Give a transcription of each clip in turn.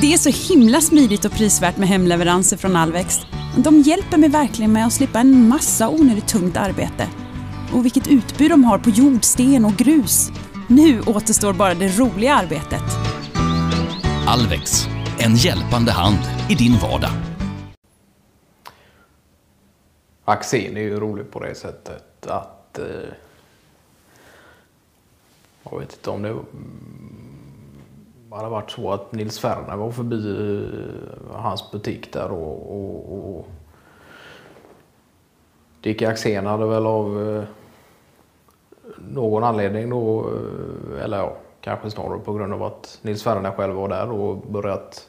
Det är så himla smidigt och prisvärt med hemleveranser från Alvex. De hjälper mig verkligen med att slippa en massa onödigt tungt arbete. Och vilket utbud de har på jord, sten och grus. Nu återstår bara det roliga arbetet. Alvex, en hjälpande hand i din vardag. Axén är ju rolig på det sättet att eh, jag vet inte om det hade varit så att Nils Ferner var förbi eh, hans butik där och, och, och Dick Axén hade väl av eh, någon anledning då, eh, eller ja, kanske snarare på grund av att Nils Ferner själv var där och börjat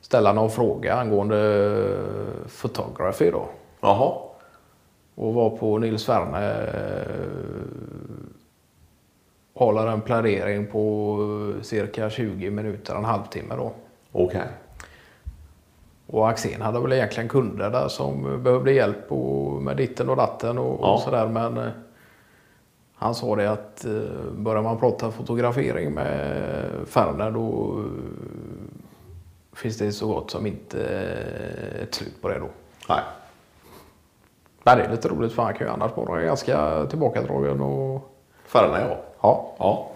ställa någon fråga angående photography då. Jaha. Och var på Nils Ferne håller en plädering på cirka 20 minuter, en halvtimme då. Okej. Och Axén hade väl egentligen kunder där som behövde hjälp och med ditten och datten och, Ja. och sådär. Men eh, han sa det att eh, börjar man prata fotografering med Ferner då eh, finns det så gott som inte ett slut på det då. Nej. Men det är lite roligt för han kan ju annars vara ganska tillbakadragen och... Färgerna ja. Ja. ja.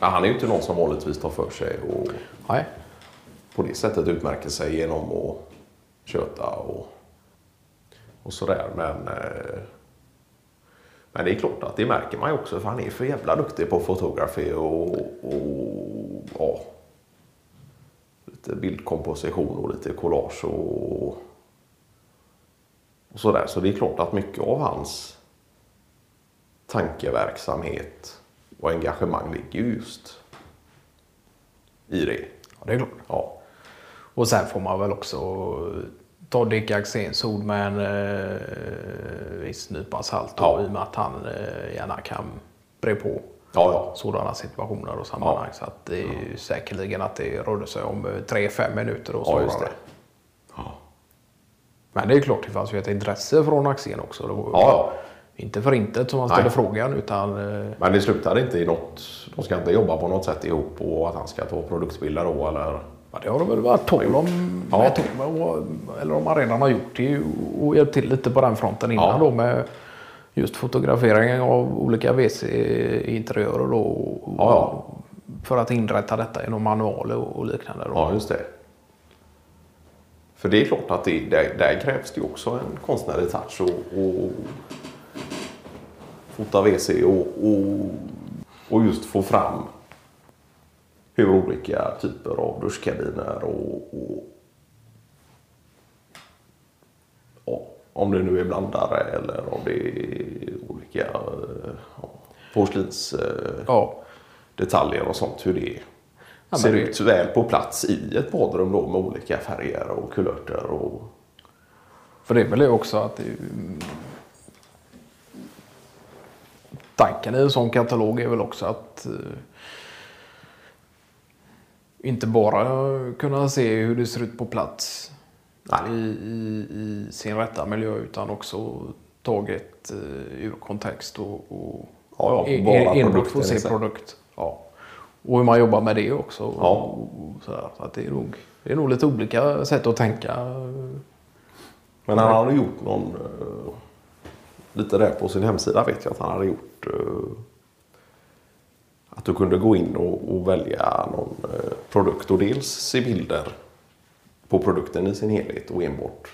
Ja, Han är ju inte någon som vanligtvis tar för sig och Nej. på det sättet utmärker sig genom att köta och, och sådär. Men, eh, men det är klart att det märker man ju också för han är för jävla duktig på fotografi och, och ja, lite bildkomposition och lite collage och, och sådär. Så det är klart att mycket av hans tankeverksamhet och engagemang ligger ju just i det. Ja, det är klart. Ja. Och sen får man väl också ta Dick Axéns ord med en eh, viss nypa salt då, Ja. i och med att han eh, gärna kan bre på Ja, ja. sådana situationer och sammanhang. Så att det är ju säkerligen att det rörde sig om 3-5 minuter och så. Ja, just var det. Ja. Men det är klart, det fanns ju ett intresse från Axén också. Det var, Ja. Inte för intet som han ställde Nej. frågan utan eh, Men det slutade inte i något... De ska inte jobba på något sätt ihop och att han ska ta produktbilder då eller? Ja, det har det väl varit tal om. Ja. med Eller om man redan har gjort det och hjälpt till lite på den fronten innan Ja. då med just fotograferingen av olika WC-interiörer då. och- Ja, ja. För att inrätta detta genom manualer och och liknande. Då. Ja, just det. För det är klart att det, där, där krävs det ju också en konstnärlig touch och, och fota WC och, och, och just få fram hur olika typer av duschkabiner och, och ja, om det nu är blandare eller om det är olika ja, porslins eh, Ja. och sånt. Hur det men ser det- ut väl på plats i ett badrum då med olika färger och kulörter. Och, För det är väl det också att det är. Tanken i en sån katalog är väl också att eh, inte bara kunna se hur det ser ut på plats i, i, i sin rätta miljö utan också taget eh, ur kontext och, och Ja, ja, en- bara enbart få se produkt. Ja. Och hur man jobbar med det också. Ja. Och, sådär. Så att det, är nog, det är nog lite olika sätt att tänka. men han hade gjort någon... eh, lite där på sin hemsida vet jag att han hade gjort. Eh, att du kunde gå in och, och välja någon eh, produkt och dels se bilder på produkten i sin helhet och enbart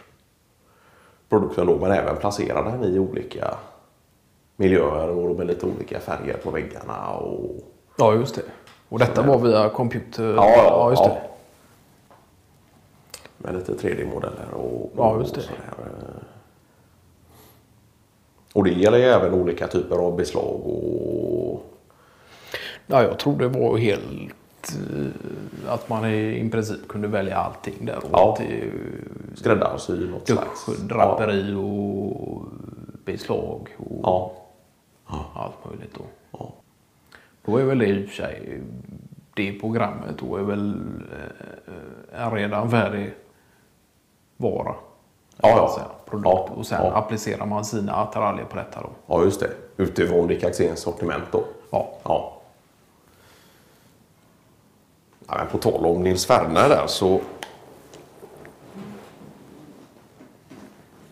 produkten då men även placera den i olika miljöer och med lite olika färger på väggarna. Och, Ja, just det. Och detta var via computer? Ja, ja, just ja. det. Med lite 3D-modeller och, Ja, just det. sådär. Och det gäller ju även olika typer av beslag och... Ja, jag tror det var helt... eh, Att man i, princip kunde välja allting där. Ja. Skräddarsy något slags. draperi och beslag och Ja. allt möjligt. Då. Ja. då är väl det i och för sig... Det programmet då är väl eh, en redan färdig vara. Ja, ja. Produkt. Ja, Och sen ja. applicerar man sina attiraljer på detta då. ja, just det. Utifrån Dick Axéns sortiment då. Ja. Ja. Ja, men på tal om Nils Ferner där så...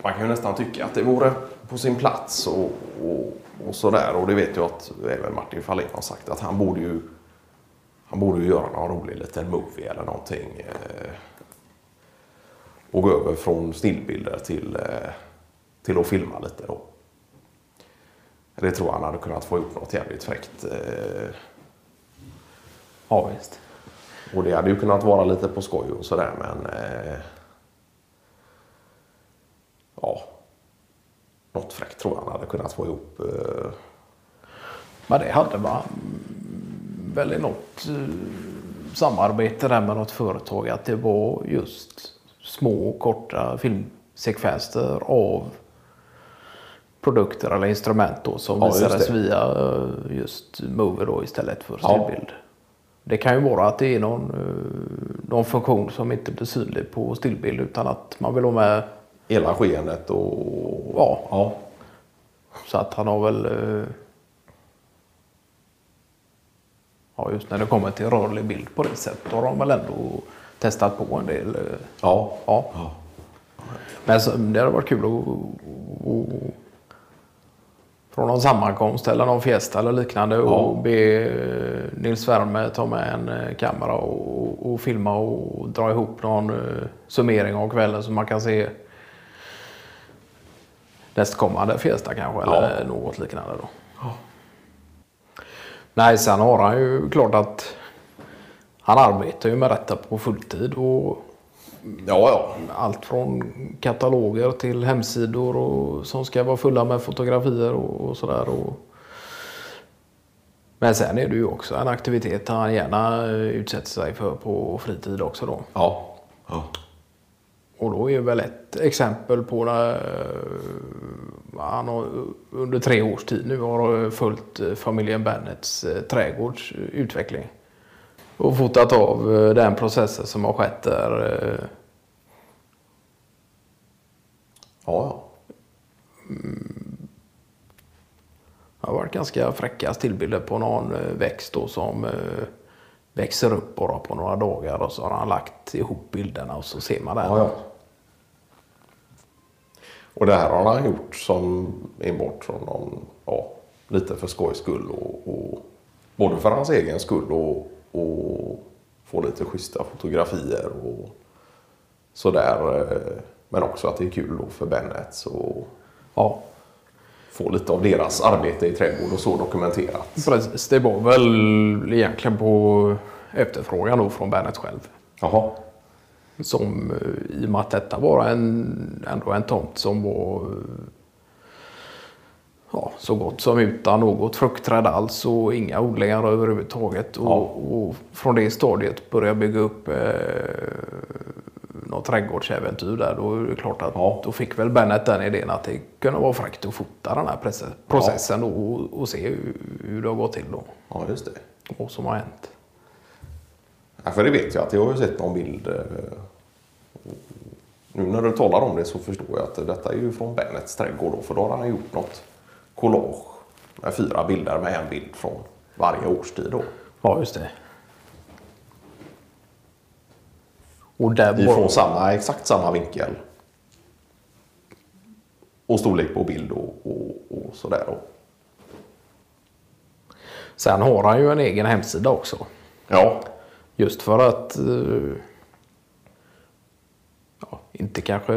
Man kan ju nästan tycka att det vore på sin plats och, och, och sådär. Och det vet jag att även Martin Fahlén har sagt att han borde ju han borde ju göra någon rolig liten movie eller någonting. Eh, och gå över från stillbilder till, eh, till att filma lite då. Det tror jag han hade kunnat få gjort något jävligt fräckt. Eh, Ja, visst. och det hade ju kunnat vara lite på skoj och sådär men... Eh, ja. Något fräckt tror jag han hade kunnat få ihop. Eh, Men det hade man väl i något eh, samarbete där med något företag att det var just små korta filmsekvenser av produkter eller instrument då som Ja, visades via eh, just Mover då istället för Ja. stillbild. Det kan ju vara att det är någon, eh, någon funktion som inte blir synlig på stillbild utan att man vill ha med hela skeendet och... Ja. ja. Så att han har väl... eh, Ja, just när det kommer till rörlig bild på det sättet har de väl ändå testat på en del. eh, Ja. Ja. Men så, det hade varit kul att, att från någon sammankomst eller någon fiesta eller liknande och be eh, Nils Werme ta med en eh, kamera och, och filma och dra ihop någon summering av kvällen så man kan se nästkommande fiesta kanske eller något liknande då. Nej, sen har han ju klart att han arbetar ju med detta på fulltid och Ja, ja. allt från kataloger till hemsidor och, som ska vara fulla med fotografier och, och sådär. Och... Men sen är det ju också en aktivitet han gärna eh, utsätter sig för på fritid också då. Ja. ja. Och då är väl ett exempel på när eh, han har under tre års tid nu har följt eh, familjen Bennets trädgårds utveckling. Och fotat av eh, den processen som har skett där. Eh. Ja, Ja, mm. Det har varit ganska fräcka stillbilder på någon eh, växt då som växer upp bara på några dagar och så har han lagt ihop bilderna och så ser man den. ja. ja. Och det här har han gjort som enbart från någon, ja, lite för skojs skull. Och, och, både för hans egen skull och, och få lite schyssta fotografier och sådär. Men också att det är kul då för Bennet och Ja, få lite av deras arbete i trädgård och så dokumenterat. precis. Det var väl egentligen på efterfrågan då från Bennet själv. Jaha. Som eh, i och med att detta var en, ändå en tomt som var eh, ja, så gott som utan något fruktträd alls och inga odlingar överhuvudtaget. Och, Ja. och från det stadiet börja bygga upp eh, något trädgårdsäventyr där. Då är det klart att Ja. då fick väl Bennet den idén att det kunde vara fräckt att fota den här proce- processen och, och se hur, hur det har gått till då. Ja, just det. Vad som har hänt. Ja, för det vet jag att jag har ju sett någon bild. eh, Nu när du talar om det så förstår jag att detta är ju från Bennets trädgård. Då, för då har han gjort något collage med fyra bilder med en bild från varje årstid. Då. Ja, just det. Och där var- Ifrån samma, exakt samma vinkel. Och storlek på bild och, och, och sådär. Då. Sen har han ju en egen hemsida också. Ja, Just för att eh, ja, inte kanske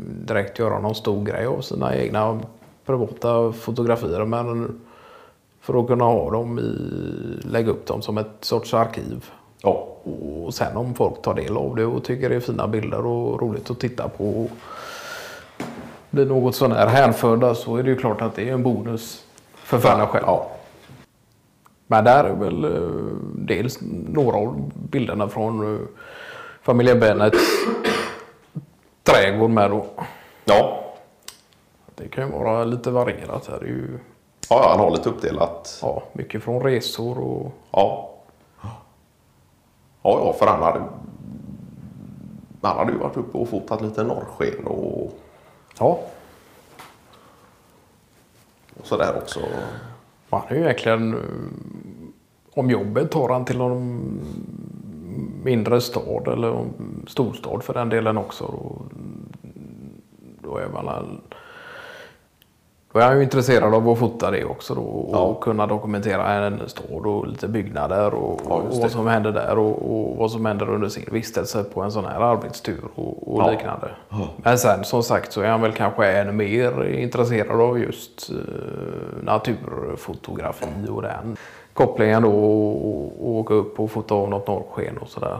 direkt göra någon stor grej av sina egna privata fotografier. Men för att kunna ha dem i, lägga upp dem som ett sorts arkiv. ja, Och sen om folk tar del av det och tycker det är fina bilder och roligt att titta på. Och blir något sån här hänförda så är det ju klart att det är en bonus för fanen själv. ja. Men där är väl eh, dels några av bilderna från eh, familjen Bennets trädgård med då. ja. Det kan ju vara lite varierat här. Det är ju ja han har lite uppdelat. ja, mycket från resor och Ja. Ja, ja, för han hade, han hade ju varit uppe och fotat lite norrsken och, ja, och sådär också. han är ju egentligen om jobbet tar han till de mindre stad eller storstad för den delen också. Då, då är man då är jag ju intresserad av att fota det också då, och kunna dokumentera en stad och lite byggnader och, Ja, och vad som händer där och, och vad som händer under sin vistelse på en sån här arbetstur och, och Ja. liknande. Men sen som sagt så är han väl kanske ännu mer intresserad av just eh, naturfotografi och den kopplingen då och, och åka upp och fota av något norrsken och sådär.